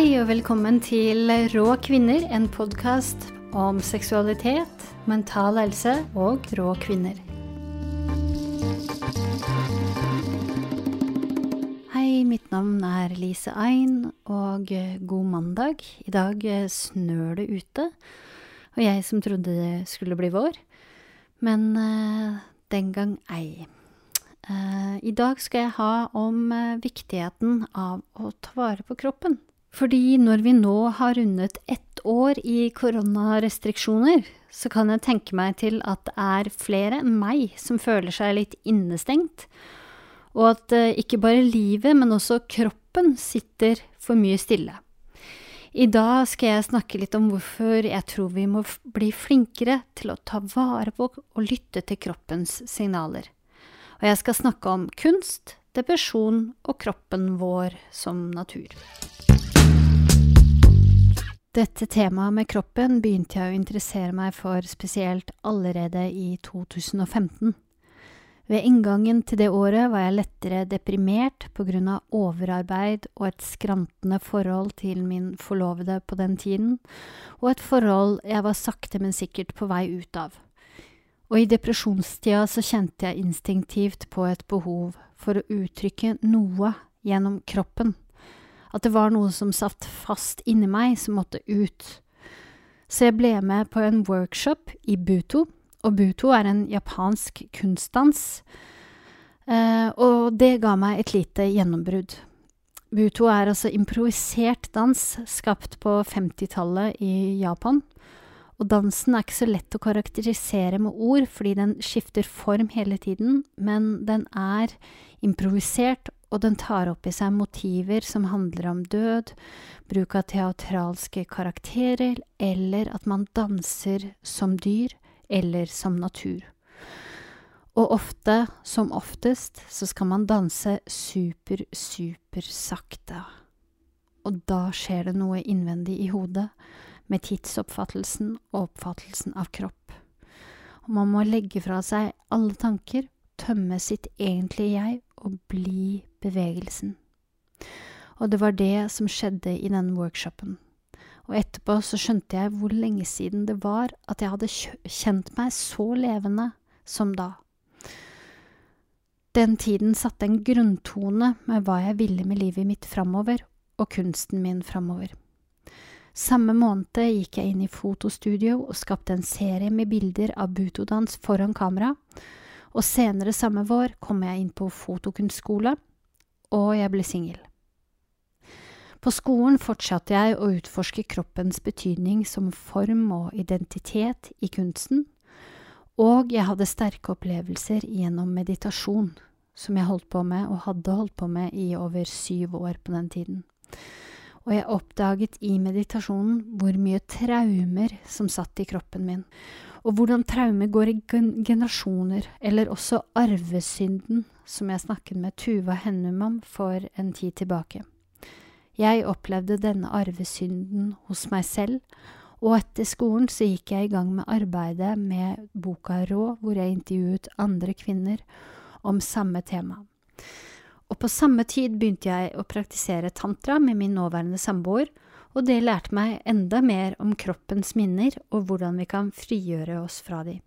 Hei og velkommen til Rå kvinner, en podkast om seksualitet, mental helse og rå kvinner. Hei, mitt navn er Lise Ein, og god mandag. I dag snør det ute, og jeg som trodde det skulle bli vår, men uh, den gang ei. Uh, I dag skal jeg ha om uh, viktigheten av å ta vare på kroppen. Fordi når vi nå har rundet ett år i koronarestriksjoner, så kan jeg tenke meg til at det er flere enn meg som føler seg litt innestengt, og at uh, ikke bare livet, men også kroppen sitter for mye stille. I dag skal jeg snakke litt om hvorfor jeg tror vi må bli flinkere til å ta vare på og lytte til kroppens signaler. Og jeg skal snakke om kunst, depresjon og kroppen vår som natur. Dette temaet med kroppen begynte jeg å interessere meg for spesielt allerede i 2015. Ved inngangen til det året var jeg lettere deprimert på grunn av overarbeid og et skrantende forhold til min forlovede på den tiden, og et forhold jeg var sakte, men sikkert på vei ut av. Og i depresjonstida så kjente jeg instinktivt på et behov for å uttrykke noe gjennom kroppen at det var noe som satt fast inni meg, som måtte ut. Så jeg ble med på en workshop i Buto, og Buto er en japansk kunstdans, eh, og det ga meg et lite gjennombrudd. Buto er altså improvisert dans skapt på 50-tallet i Japan. Og dansen er ikke så lett å karakterisere med ord, fordi den skifter form hele tiden, men den er improvisert og den tar opp i seg motiver som handler om død, bruk av teatralske karakterer, eller at man danser som dyr eller som natur. Og ofte, som oftest, så skal man danse super, super sakte. Og da skjer det noe innvendig i hodet, med tidsoppfattelsen og oppfattelsen av kropp. Og man må legge fra seg alle tanker, tømme sitt egentlige jeg og bli bevegelsen. Og det var det som skjedde i den workshopen. Og etterpå så skjønte jeg hvor lenge siden det var at jeg hadde kjent meg så levende som da. Den tiden satte en grunntone med hva jeg ville med livet mitt framover, og kunsten min framover. Samme måned gikk jeg inn i fotostudio og skapte en serie med bilder av butodans foran kamera, og senere samme vår kom jeg inn på fotokunstskole, og jeg ble singel. På skolen fortsatte jeg å utforske kroppens betydning som form og identitet i kunsten, og jeg hadde sterke opplevelser gjennom meditasjon, som jeg holdt på med og hadde holdt på med i over syv år på den tiden. Og jeg oppdaget i meditasjonen hvor mye traumer som satt i kroppen min, og hvordan traume går i generasjoner, eller også arvesynden, som jeg snakket med Tuva Hennum om for en tid tilbake. Jeg opplevde denne arvesynden hos meg selv, og etter skolen så gikk jeg i gang med arbeidet med boka Rå, hvor jeg intervjuet andre kvinner om samme tema. Og på samme tid begynte jeg å praktisere tantra med min nåværende samboer, og det lærte meg enda mer om kroppens minner og hvordan vi kan frigjøre oss fra de.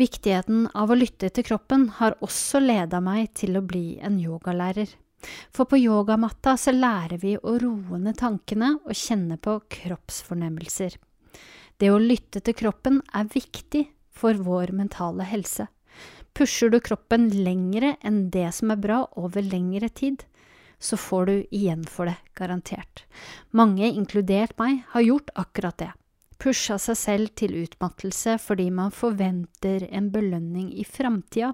Viktigheten av å lytte til kroppen har også leda meg til å bli en yogalærer. For på yogamatta så lærer vi å roe ned tankene og kjenne på kroppsfornemmelser. Det å lytte til kroppen er viktig for vår mentale helse. Pusher du kroppen lengre enn det som er bra over lengre tid, så får du igjen for det, garantert. Mange, inkludert meg, har gjort akkurat det. Pusha seg selv til utmattelse fordi man forventer en belønning i framtida,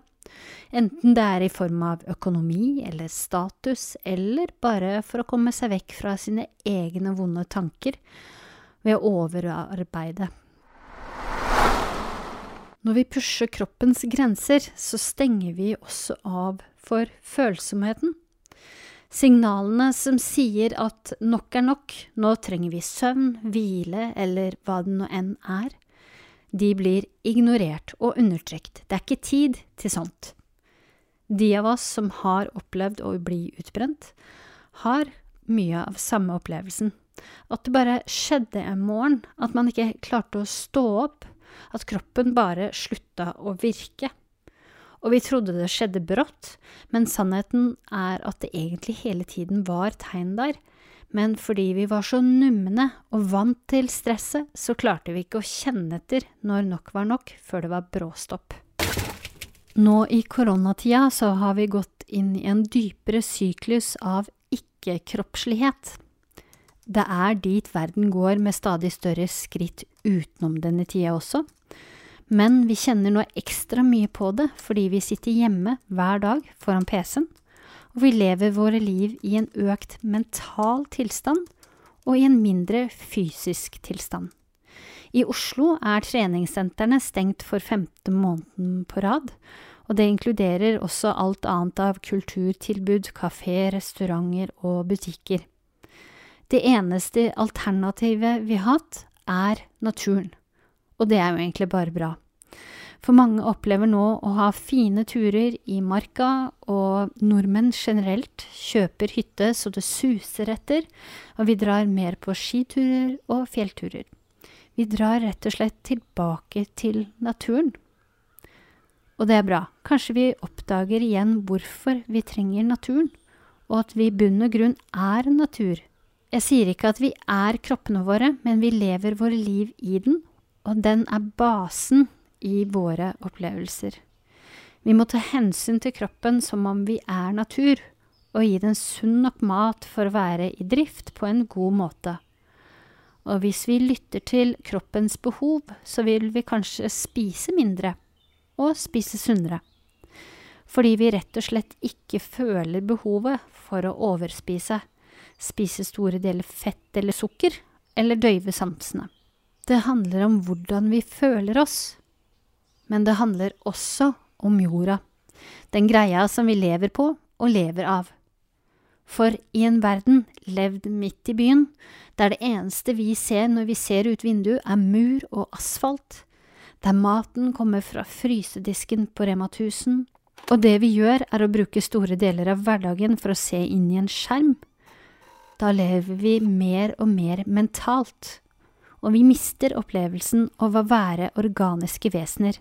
enten det er i form av økonomi eller status, eller bare for å komme seg vekk fra sine egne vonde tanker ved å overarbeide. Når vi pusher kroppens grenser, så stenger vi også av for følsomheten. Signalene som sier at nok er nok, nå trenger vi søvn, hvile eller hva det nå enn er, de blir ignorert og undertrykt. Det er ikke tid til sånt. De av oss som har opplevd å bli utbrent, har mye av samme opplevelsen. At det bare skjedde en morgen, at man ikke klarte å stå opp, at kroppen bare slutta å virke. Og vi trodde det skjedde brått, men sannheten er at det egentlig hele tiden var tegn der. Men fordi vi var så numne og vant til stresset, så klarte vi ikke å kjenne etter når nok var nok, før det var bråstopp. Nå i koronatida så har vi gått inn i en dypere syklus av ikke-kroppslighet. Det er dit verden går med stadig større skritt utenom denne tida også. Men vi kjenner nå ekstra mye på det fordi vi sitter hjemme hver dag foran PC-en, og vi lever våre liv i en økt mental tilstand og i en mindre fysisk tilstand. I Oslo er treningssentrene stengt for femte måneden på rad, og det inkluderer også alt annet av kulturtilbud, kafé, restauranter og butikker. Det eneste alternativet vi har hatt, er naturen. Og det er jo egentlig bare bra. For mange opplever nå å ha fine turer i marka, og nordmenn generelt kjøper hytte så det suser etter, og vi drar mer på skiturer og fjellturer. Vi drar rett og slett tilbake til naturen. Og det er bra. Kanskje vi oppdager igjen hvorfor vi trenger naturen, og at vi i bunn og grunn er natur. Jeg sier ikke at vi er kroppene våre, men vi lever våre liv i den, og den er basen i våre opplevelser. Vi må ta hensyn til kroppen som om vi er natur, og gi den sunn nok mat for å være i drift på en god måte. Og hvis vi lytter til kroppens behov, så vil vi kanskje spise mindre, og spise sunnere. Fordi vi rett og slett ikke føler behovet for å overspise, spise store deler fett eller sukker, eller døyve sansene. Det handler om hvordan vi føler oss. Men det handler også om jorda, den greia som vi lever på og lever av. For i en verden levd midt i byen, der det eneste vi ser når vi ser ut vinduet, er mur og asfalt, der maten kommer fra frysedisken på Rema 1000, og det vi gjør er å bruke store deler av hverdagen for å se inn i en skjerm, da lever vi mer og mer mentalt og vi mister opplevelsen av å være organiske vesener.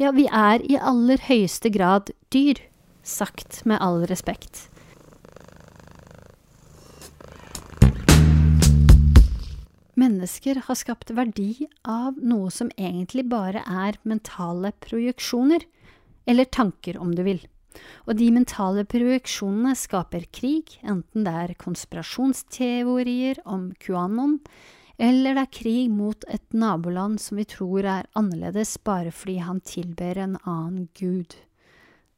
Ja, vi er i aller høyeste grad dyr, sagt med all respekt. Mennesker har skapt verdi av noe som egentlig bare er mentale projeksjoner, eller tanker, om du vil. Og de mentale projeksjonene skaper krig, enten det er konspirasjonsteorier om QAnon, eller det er krig mot et naboland som vi tror er annerledes bare fordi han tilber en annen gud.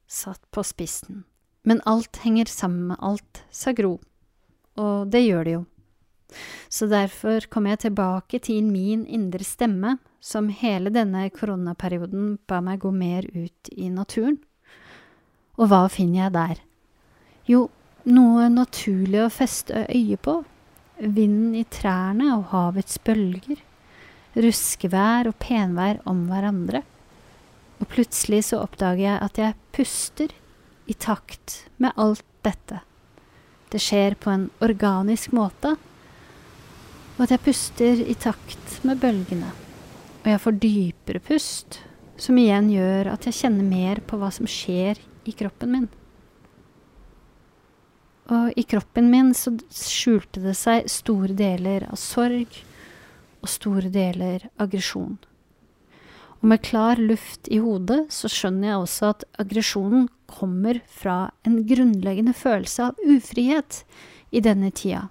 Satt på spissen. Men alt henger sammen med alt, sa Gro. Og det gjør det jo. Så derfor kom jeg tilbake til min indre stemme, som hele denne koronaperioden ba meg gå mer ut i naturen. Og hva finner jeg der? Jo, noe naturlig å feste øye på, vinden i trærne og havets bølger, ruskevær og penvær om hverandre. Og plutselig så oppdager jeg at jeg puster i takt med alt dette. Det skjer på en organisk måte, og at jeg puster i takt med bølgene. Og jeg får dypere pust, som igjen gjør at jeg kjenner mer på hva som skjer i kroppen min. Og i kroppen min så skjulte det seg store deler av sorg og store deler aggresjon. Og med klar luft i hodet så skjønner jeg også at aggresjonen kommer fra en grunnleggende følelse av ufrihet i denne tida.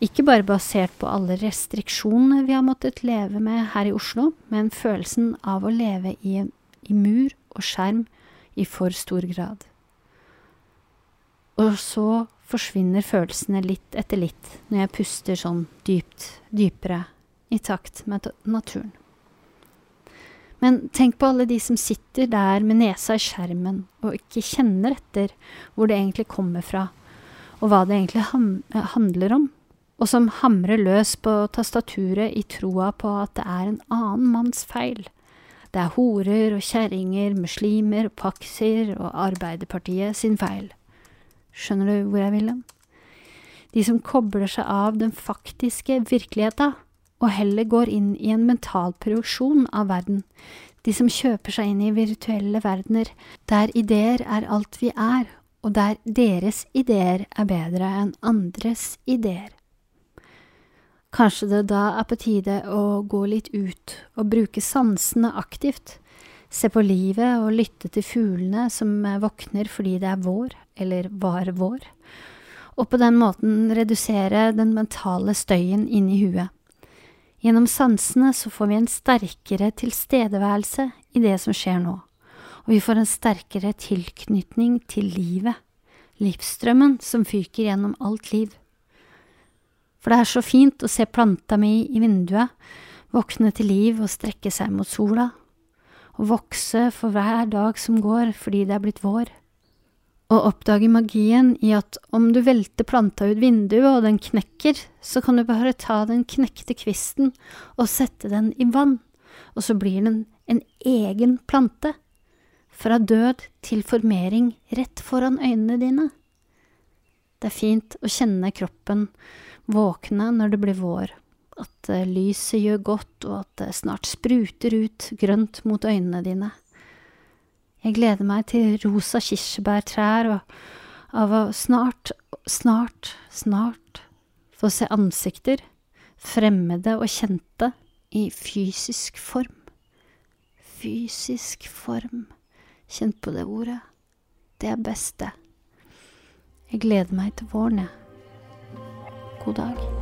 Ikke bare basert på alle restriksjonene vi har måttet leve med her i Oslo, men følelsen av å leve i, i mur og skjerm i for stor grad. Og så forsvinner følelsene litt etter litt når jeg puster sånn dypt, dypere, i takt med naturen. Men tenk på alle de som sitter der med nesa i skjermen og ikke kjenner etter hvor det egentlig kommer fra, og hva det egentlig handler om, og som hamrer løs på tastaturet i troa på at det er en annen manns feil. Det er horer og kjerringer, muslimer, og paksier og Arbeiderpartiet sin feil. Skjønner du hvor jeg vil hen? De som kobler seg av den faktiske virkeligheta, og heller går inn i en mental produksjon av verden. De som kjøper seg inn i virtuelle verdener, der ideer er alt vi er, og der deres ideer er bedre enn andres ideer. Kanskje det da er på tide å gå litt ut og bruke sansene aktivt, se på livet og lytte til fuglene som våkner fordi det er vår, eller var vår, og på den måten redusere den mentale støyen inni huet. Gjennom sansene så får vi en sterkere tilstedeværelse i det som skjer nå, og vi får en sterkere tilknytning til livet, livsstrømmen som fyker gjennom alt liv. For det er så fint å se planta mi i vinduet, våkne til liv og strekke seg mot sola, og vokse for hver dag som går fordi det er blitt vår og oppdage magien i at om du velter planta ut vinduet og den knekker, så kan du bare ta den knekte kvisten og sette den i vann, og så blir den en egen plante. Fra død til formering rett foran øynene dine. Det er fint å kjenne kroppen våkne når det blir vår, at eh, lyset gjør godt og at det snart spruter ut grønt mot øynene dine. Jeg gleder meg til rosa kirsebærtrær og av å snart, snart, snart få se ansikter, fremmede og kjente, i fysisk form. Fysisk form. Kjenn på det ordet. Det er beste. Jeg gleder meg til våren, jeg. God dag.